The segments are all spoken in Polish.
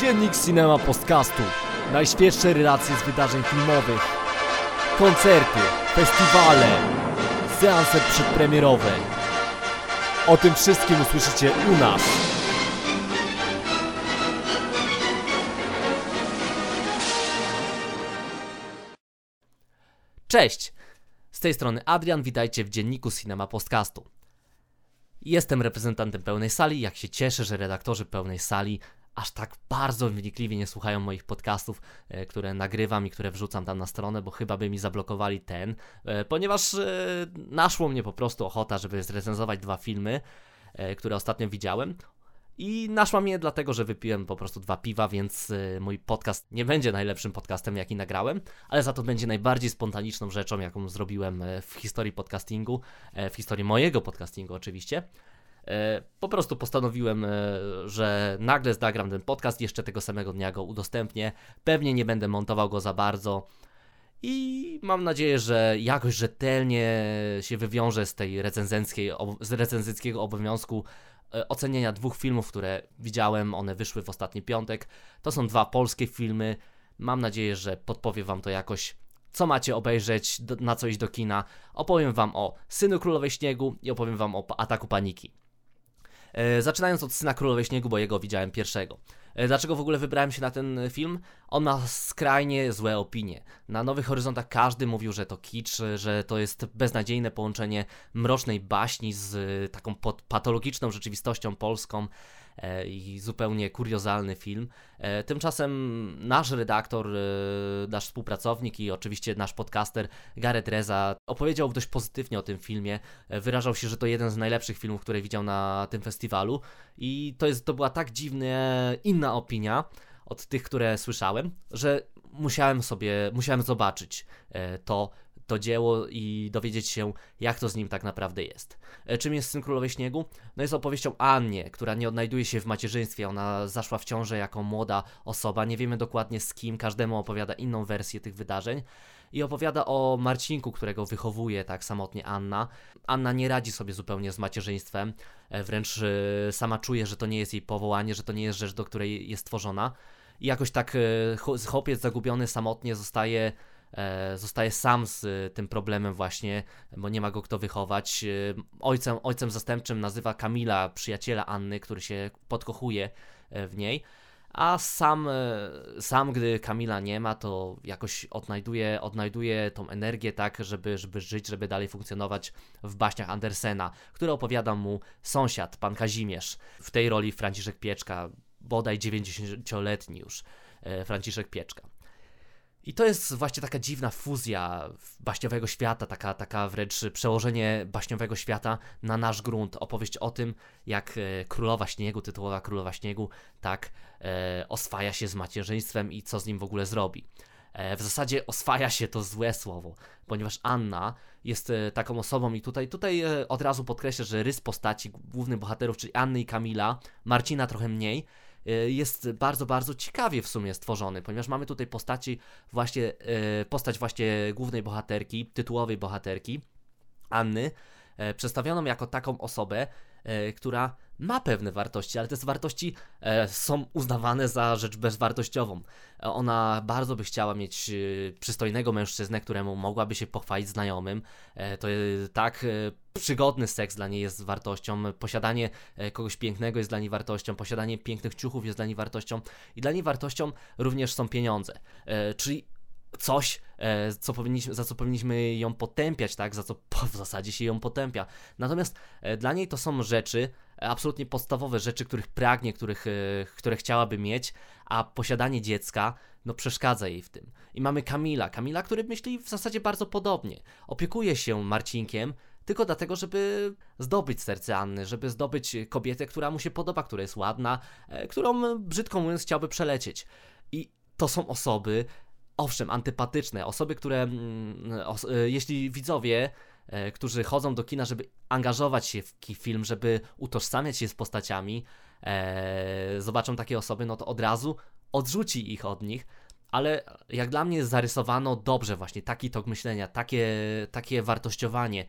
Dziennik Cinema Podcastu. Najświeższe relacje z wydarzeń filmowych. Koncerty, festiwale, seanse przedpremierowe. O tym wszystkim usłyszycie u nas. Cześć! Z tej strony Adrian, witajcie w dzienniku Cinema Podcastu. Jestem reprezentantem pełnej sali, jak się cieszę, że redaktorzy pełnej sali aż tak bardzo wnikliwie nie słuchają moich podcastów, e, które nagrywam i które wrzucam tam na stronę, bo chyba by mi zablokowali ten, e, ponieważ e, naszło mnie po prostu ochota, żeby zrecenzować dwa filmy, które ostatnio widziałem. I naszła mnie dlatego, że wypiłem po prostu dwa piwa, więc mój podcast nie będzie najlepszym podcastem, jaki nagrałem, ale za to będzie najbardziej spontaniczną rzeczą, jaką zrobiłem w historii podcastingu, w historii mojego podcastingu oczywiście. E, po prostu postanowiłem, e, że nagle zdagram ten podcast, jeszcze tego samego dnia go udostępnię. Pewnie nie będę montował go za bardzo. I mam nadzieję, że jakoś rzetelnie się wywiążę z tej recenzenckiej, z recenzenckiego obowiązku e, ocenienia dwóch filmów, które widziałem. One wyszły w ostatni piątek. To są dwa polskie filmy. Mam nadzieję, że podpowie Wam to jakoś, co macie obejrzeć, na co iść do kina. Opowiem Wam o Synu Królowej Śniegu i opowiem Wam o Ataku Paniki. E, zaczynając od Syna Królowej Śniegu, bo jego widziałem pierwszego. E, dlaczego w ogóle wybrałem się na ten film? On ma skrajnie złe opinie. Na Nowych Horyzontach każdy mówił, że to kicz, że to jest beznadziejne połączenie mrocznej baśni z taką patologiczną rzeczywistością polską. E, i zupełnie kuriozalny film. E, tymczasem nasz redaktor, e, nasz współpracownik i oczywiście nasz podcaster Gareth Reza opowiedział dość pozytywnie o tym filmie. Wyrażał się, że to jeden z najlepszych filmów, które widział na tym festiwalu i to, jest, to była tak dziwnie inna opinia od tych, które słyszałem, że musiałem sobie, musiałem zobaczyć to, to dzieło i dowiedzieć się, jak to z nim tak naprawdę jest. E, czym jest Syn Królowej Śniegu? No jest opowieścią Annie, która nie odnajduje się w macierzyństwie, ona zaszła w ciążę jako młoda osoba, nie wiemy dokładnie z kim, każdemu opowiada inną wersję tych wydarzeń i opowiada o Marcinku, którego wychowuje tak samotnie Anna. Anna nie radzi sobie zupełnie z macierzyństwem, e, wręcz e, sama czuje, że to nie jest jej powołanie, że to nie jest rzecz, do której jest stworzona. I jakoś tak chłopiec zagubiony samotnie zostaje zostaje sam z e, tym problemem właśnie, bo nie ma go kto wychować. E, ojcem, ojcem zastępczym nazywa Kamila, przyjaciela Anny, który się podkochuje w niej. A sam, sam, gdy Kamila nie ma, to jakoś odnajduje, odnajduje tą energię tak, żeby, żeby żyć, żeby dalej funkcjonować w baśniach Andersena, które opowiada mu sąsiad, pan Kazimierz. W tej roli Franciszek Pieczka, bodaj 90-letni już Franciszek Pieczka. I to jest właśnie taka dziwna fuzja baśniowego świata, taka, taka wręcz przełożenie baśniowego świata na nasz grunt. Opowieść o tym, jak e, Królowa Śniegu, tytułowa Królowa Śniegu, tak e, oswaja się z macierzyństwem i co z nim w ogóle zrobi. E, w zasadzie oswaja się to złe słowo, ponieważ Anna jest e, taką osobą i tutaj, tutaj e, od razu podkreślę, że rys postaci głównych bohaterów, czyli Anny i Kamila, Marcina trochę mniej, jest bardzo, bardzo ciekawie w sumie stworzony, ponieważ mamy tutaj postaci właśnie, y, postać właśnie głównej bohaterki, tytułowej bohaterki, Anny, e, przedstawioną jako taką osobę, e, która ma pewne wartości, ale te wartości e, są uznawane za rzecz bezwartościową. Ona bardzo by chciała mieć e, przystojnego mężczyznę, któremu mogłaby się pochwalić znajomym. E, to tak przygodny seks dla niej jest wartością, posiadanie kogoś pięknego jest dla niej wartością, posiadanie pięknych ciuchów jest dla niej wartością i dla niej wartością również są pieniądze. Czyli coś, e, co za co powinniśmy ją potępiać, tak? Za co w zasadzie się ją potępia. Natomiast e, dla niej to są rzeczy, e, absolutnie podstawowe rzeczy, których pragnie, których, które chciałaby mieć, a posiadanie dziecka, no przeszkadza jej w tym. I mamy Kamila, Kamila, który myśli w zasadzie bardzo podobnie. Opiekuje się Marcinkiem, tylko dlatego, żeby zdobyć serce Anny, żeby zdobyć kobietę, która mu się podoba, która jest ładna, którą brzydko mówiąc chciałby przelecieć. I to są osoby, owszem, antypatyczne, osoby, które, mm, e, jeśli widzowie, e, którzy chodzą do kina, żeby angażować się w film, żeby utożsamiać się z postaciami, e, zobaczą takie osoby, no to od razu odrzuci ich od nich, ale jak dla mnie zarysowano dobrze właśnie taki tok myślenia, takie, takie wartościowanie.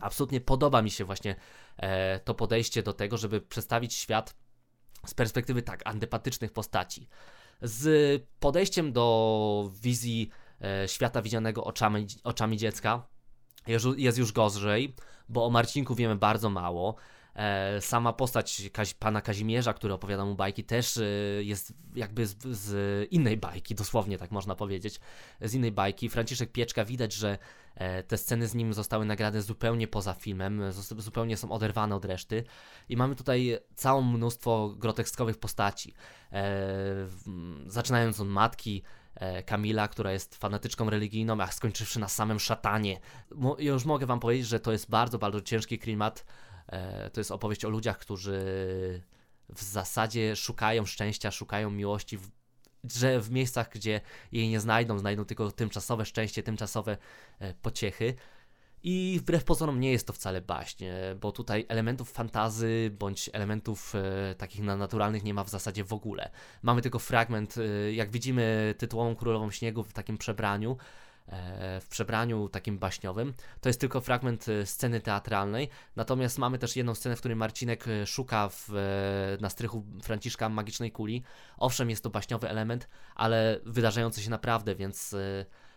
Absolutnie podoba mi się właśnie e, to podejście do tego, żeby przedstawić świat z perspektywy tak antypatycznych postaci. Z podejściem do wizji e, świata widzianego oczami, oczami dziecka jest, już gorzej, bo o Marcinku wiemy bardzo mało. E, sama postać pana Kazimierza, który opowiada mu bajki, też e, jest jakby z, z, innej bajki, dosłownie tak można powiedzieć, z innej bajki. Franciszek Pieczka widać, że e, te sceny z nim zostały nagrane zupełnie poza filmem, zupełnie są oderwane od reszty i mamy tutaj całe mnóstwo groteskowych postaci. Zaczynając od matki, Kamila, która jest fanatyczką religijną, a skończywszy na samym szatanie. Mo już mogę wam powiedzieć, że to jest bardzo, bardzo ciężki klimat, E, to jest opowieść o ludziach, którzy w zasadzie szukają szczęścia, szukają miłości, w, że w miejscach, gdzie jej nie znajdą, znajdą tylko tymczasowe szczęście, tymczasowe e, pociechy. I wbrew pozorom nie jest to wcale baśń, bo tutaj elementów fantazy bądź elementów e, takich naturalnych nie ma w zasadzie w ogóle. Mamy tylko fragment, e, jak widzimy tytułową Królową Śniegu w takim przebraniu, E, w przebraniu takim baśniowym. To jest tylko fragment e, sceny teatralnej, natomiast mamy też jedną scenę, w której Marcinek e, szuka w, na strychu Franciszka magicznej kuli. Owszem, jest to baśniowy element, ale wydarzający się naprawdę, więc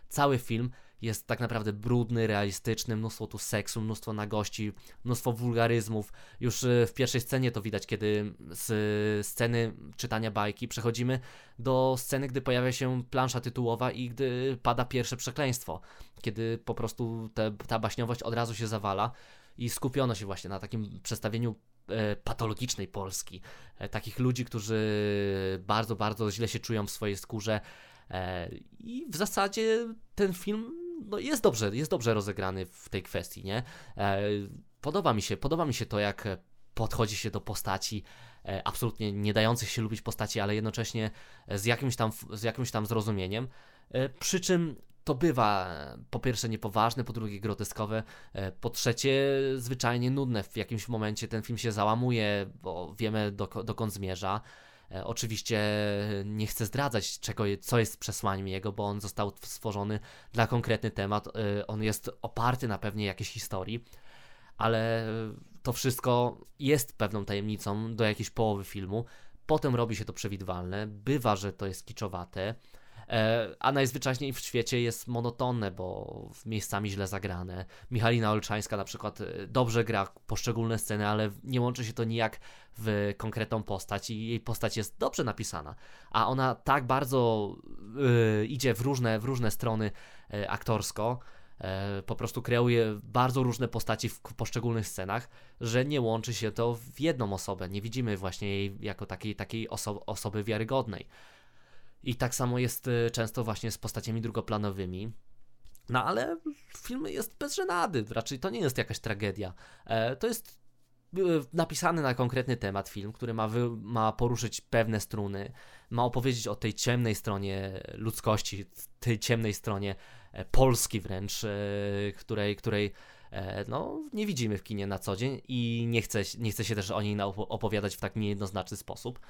cały film jest tak naprawdę brudny, realistyczny, mnóstwo tu seksu, mnóstwo nagości, mnóstwo wulgaryzmów. Już e, w pierwszej scenie to widać, kiedy z sceny czytania bajki przechodzimy do sceny, gdy pojawia się plansza tytułowa i gdy pada pierwsze przekleństwo, kiedy po prostu te, ta baśniowość od razu się zawala i skupiono się właśnie na takim przedstawieniu e, patologicznej Polski. E, takich ludzi, którzy bardzo, bardzo źle się czują w swojej skórze. I w zasadzie ten film no jest dobrze, jest dobrze rozegrany w tej kwestii, nie? E, podoba mi się, podoba mi się to, jak podchodzi się do postaci e, absolutnie nie dających się lubić postaci, ale jednocześnie z jakimś tam, z jakimś tam zrozumieniem. E, przy czym to bywa po pierwsze niepoważne, po drugie groteskowe, po trzecie zwyczajnie nudne. W jakimś momencie ten film się załamuje, bo wiemy dokąd zmierza. E, oczywiście nie chcę zdradzać, czego, co jest przesłaniem jego, bo on został stworzony dla konkretny temat. E, on jest oparty na pewnej jakiejś historii, ale to wszystko jest pewną tajemnicą do jakiejś połowy filmu. Potem robi się to przewidywalne, bywa, że to jest kiczowate, a najzwyczajniej w świecie jest monotonne, bo miejscami źle zagrane. Michalina Olczańska na przykład e, dobrze gra poszczególne sceny, ale nie łączy się to nijak w konkretną postać i jej postać jest dobrze napisana, a ona tak bardzo yy, idzie w różne, w różne strony yy, aktorsko, po prostu kreuje bardzo różne postaci w poszczególnych scenach, że nie łączy się to w jedną osobę. Nie widzimy właśnie jej jako takiej, takiej oso osoby wiarygodnej. I tak samo jest y, często właśnie z postaciami drugoplanowymi. No ale film jest bez żenady, raczej to nie jest jakaś tragedia. E, to jest y, napisany na konkretny temat film, który ma, wy, ma poruszyć pewne struny, ma opowiedzieć o tej ciemnej stronie ludzkości, tej ciemnej stronie e, Polski wręcz, e, której, której no, nie widzimy w kinie na co dzień i nie chcę, nie się też o niej opowiadać w tak niejednoznaczny sposób.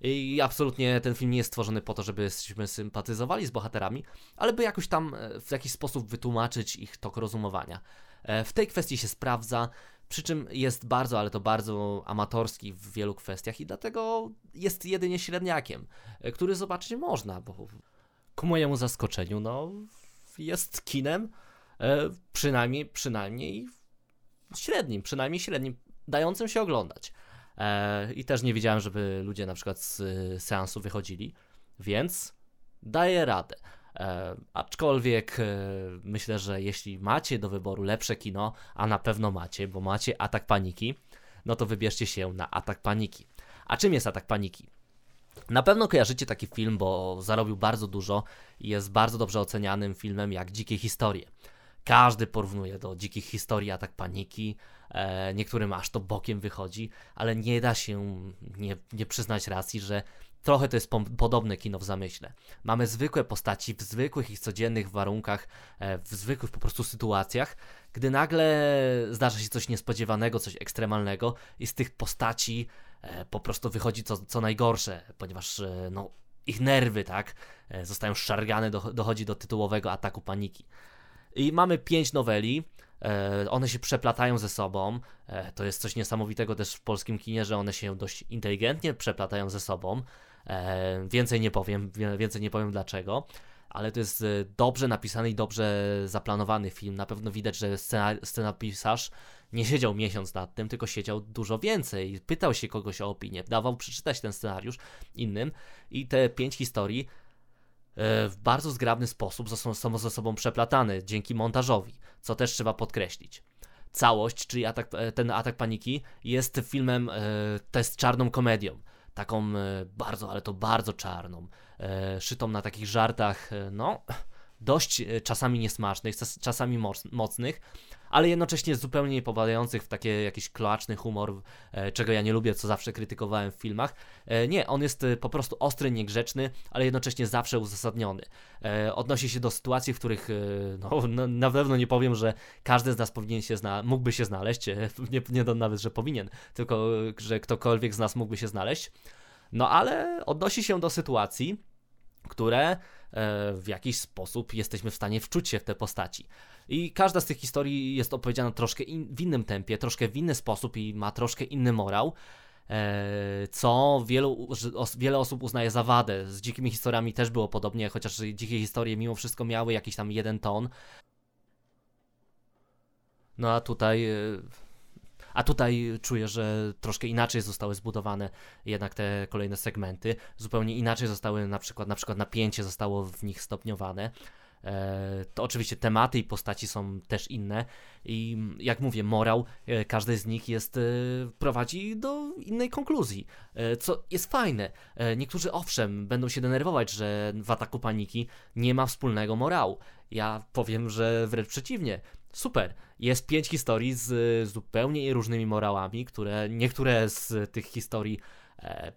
I absolutnie ten film nie jest stworzony po to, żebyśmy sympatyzowali z bohaterami, ale by jakoś tam e, w jakiś sposób wytłumaczyć ich tok rozumowania. E, w tej kwestii się sprawdza, przy czym jest bardzo, ale to bardzo amatorski w wielu kwestiach i dlatego jest jedynie średniakiem, e, który zobaczyć można, bo ku mojemu zaskoczeniu, no, jest kinem przynajmniej, przynajmniej średnim, przynajmniej średnim, dającym się oglądać. E, I też nie widziałem, żeby ludzie na przykład z seansu wychodzili, więc daję radę. E, aczkolwiek e, myślę, że jeśli macie do wyboru lepsze kino, a na pewno macie, bo macie atak paniki, no to wybierzcie się na atak paniki. A czym jest atak paniki? Na pewno kojarzycie taki film, bo zarobił bardzo dużo i jest bardzo dobrze ocenianym filmem jak Dzikie Historie. Każdy porównuje do dzikich historii, atak paniki. E, niektórym aż to bokiem wychodzi, ale nie da się nie, nie przyznać racji, że trochę to jest po, podobne kino w zamyśle. Mamy zwykłe postaci w zwykłych ich codziennych warunkach, e, w zwykłych po prostu sytuacjach, gdy nagle zdarza się coś niespodziewanego, coś ekstremalnego i z tych postaci e, po prostu wychodzi co, co najgorsze, ponieważ no, ich nerwy, tak, zostają szargane, do, dochodzi do tytułowego ataku paniki. I mamy pięć noweli. E, one się przeplatają ze sobą. E, to jest coś niesamowitego też w polskim kinie, że one się dość inteligentnie przeplatają ze sobą. E, więcej nie powiem, więcej nie powiem dlaczego ale to jest dobrze napisany i dobrze zaplanowany film. Na pewno widać, że scena, scenapisarz nie siedział miesiąc nad tym, tylko siedział dużo więcej. Pytał się kogoś o opinię, dawał przeczytać ten scenariusz innym i te pięć historii w bardzo zgrabny sposób są ze sobą przeplatane dzięki montażowi, co też trzeba podkreślić. Całość, czyli atak, e, ten atak paniki, jest filmem, e, to jest czarną komedią. Taką e, bardzo, ale to bardzo czarną. Szytą na takich żartach, no, dość czasami niesmacznych, czasami mocnych, ale jednocześnie zupełnie nie popadających w taki jakiś kloaczny humor, e, czego ja nie lubię, co zawsze krytykowałem w filmach. E, nie, on jest e, po prostu ostry, niegrzeczny, ale jednocześnie zawsze uzasadniony. Odnosi się do sytuacji, w których no, na pewno nie powiem, że każdy z nas powinien się zna mógłby się znaleźć, nie, nie nawet, że powinien, tylko że ktokolwiek z nas mógłby się znaleźć. No ale odnosi się do sytuacji, które w jakiś sposób jesteśmy w stanie wczuć się w te postaci. I każda z tych historii jest opowiedziana troszkę in, w innym tempie, troszkę w inny sposób i ma troszkę inny morał. E, co wielu, wiele osób uznaje za wadę. Z dzikimi historiami też było podobnie, chociaż dzikie historie mimo wszystko miały jakiś tam jeden ton. No a tutaj. A tutaj czuję, że troszkę inaczej zostały zbudowane jednak te kolejne segmenty. Zupełnie inaczej zostały na przykład, na przykład napięcie zostało w nich stopniowane. E, to oczywiście tematy i postaci są też inne i jak mówię, morał e, każdej z nich jest, e, prowadzi do innej konkluzji, co jest fajne. Niektórzy owszem będą się denerwować, że w ataku paniki nie ma wspólnego morału. Ja powiem, że wręcz przeciwnie. Super. Jest pięć historii z zupełnie różnymi morałami, które niektóre z tych historii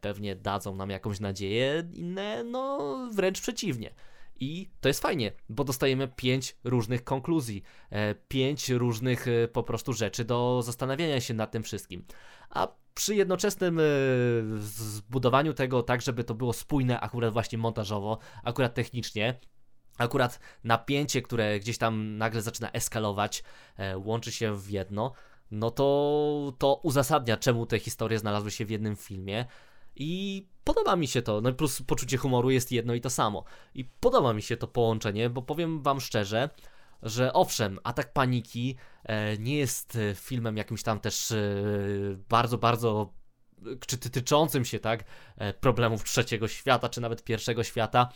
pewnie dadzą nam jakąś nadzieję, inne no wręcz przeciwnie. I to jest fajnie, bo dostajemy pięć różnych konkluzji, e, pięć różnych e, po prostu rzeczy do zastanawiania się nad tym wszystkim. A przy jednoczesnym e, zbudowaniu tego tak, żeby to było spójne akurat właśnie montażowo, akurat technicznie, akurat napięcie, które gdzieś tam nagle zaczyna eskalować, łączy się w jedno, no to to uzasadnia, czemu te historie znalazły się w jednym filmie. I podoba mi się to. No plus poczucie humoru jest jedno i to samo. I podoba mi się to połączenie, bo powiem wam szczerze, że owszem, Atak Paniki e, nie jest e, filmem jakimś tam też e, bardzo, bardzo e, czy tyczącym się tak e, problemów trzeciego świata, czy nawet pierwszego świata.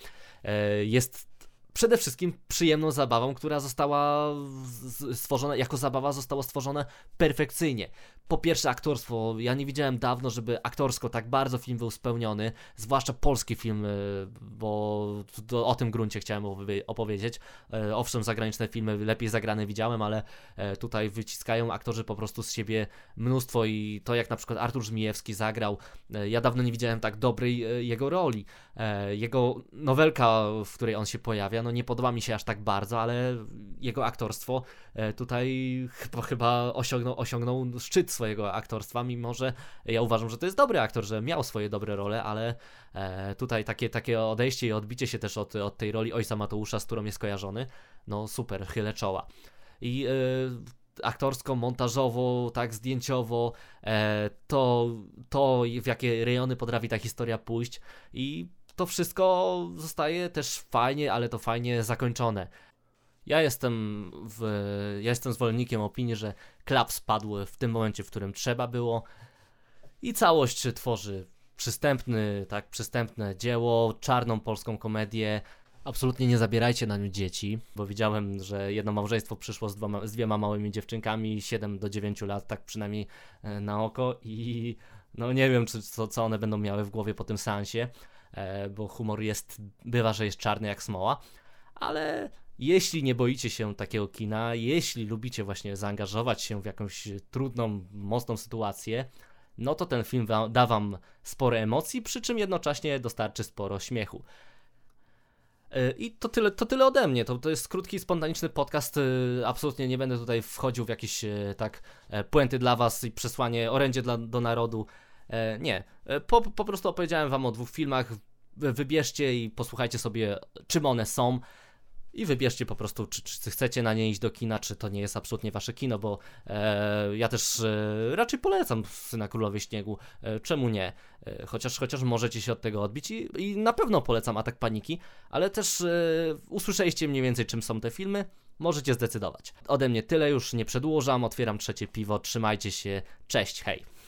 E, jest przede wszystkim przyjemną zabawą, która została stworzona, jako zabawa została stworzona perfekcyjnie. Po pierwsze aktorstwo, ja nie widziałem dawno, żeby aktorsko tak bardzo film był spełniony, zwłaszcza polski film, y, bo o tym gruncie chciałem opowiedzieć. E, owszem, zagraniczne filmy lepiej zagrane widziałem, ale e, tutaj wyciskają aktorzy po prostu z siebie mnóstwo i to jak na przykład Artur Żmijewski zagrał, e, ja dawno nie widziałem tak dobrej jego roli. Jego nowelka, w której on się pojawia, no nie podoba mi się aż tak bardzo, ale jego aktorstwo e, tutaj chyba, osiągnął, osiągnął szczyt swojego aktorstwa, mimo że ja uważam, że to jest dobry aktor, że miał swoje dobre role, ale e, tutaj takie, takie odejście i odbicie się też od, od tej roli ojca Mateusza, z którą jest kojarzony, no super, chylę czoła. I e, aktorsko, montażowo, tak zdjęciowo, to, to w jakie rejony potrafi ta historia pójść i to wszystko zostaje też fajnie, ale to fajnie zakończone. Ja jestem, w, ja jestem zwolennikiem opinii, że klap spadł w tym momencie, w którym trzeba było i całość tworzy przystępny, tak, przystępne dzieło, czarną polską komedię. Absolutnie nie zabierajcie na nią dzieci, bo widziałem, że jedno małżeństwo przyszło z, dwoma, z dwiema małymi dziewczynkami, 7 do 9 lat, tak przynajmniej e, na oko i no nie wiem, czy, co, co one będą miały w głowie po tym seansie. E, bo humor jest, bywa, że jest czarny jak smoła, ale jeśli nie boicie się takiego kina, jeśli lubicie właśnie zaangażować się w jakąś trudną, mocną sytuację, no to ten film da wam sporo emocji, przy czym jednocześnie dostarczy sporo śmiechu. E, I to tyle, to tyle ode mnie. To, to jest krótki, spontaniczny podcast. E, absolutnie nie będę tutaj wchodził w jakieś tak puenty dla was i przesłanie orędzie dla, do narodu. E, nie, e, po, po prostu opowiedziałem wam o dwóch filmach, wybierzcie i posłuchajcie sobie czym one są. i wybierzcie po prostu, czy, czy chcecie na nie iść do kina, czy to nie jest absolutnie wasze kino, bo e, ja też e, raczej polecam Syna Królowej Śniegu, e, czemu nie? E, chociaż, chociaż możecie się od tego odbić i, i na pewno polecam Atak Paniki, ale też usłyszeliście mniej więcej czym są te filmy, możecie zdecydować. Ode mnie tyle, już nie przedłużam, otwieram trzecie piwo, trzymajcie się, cześć, hej!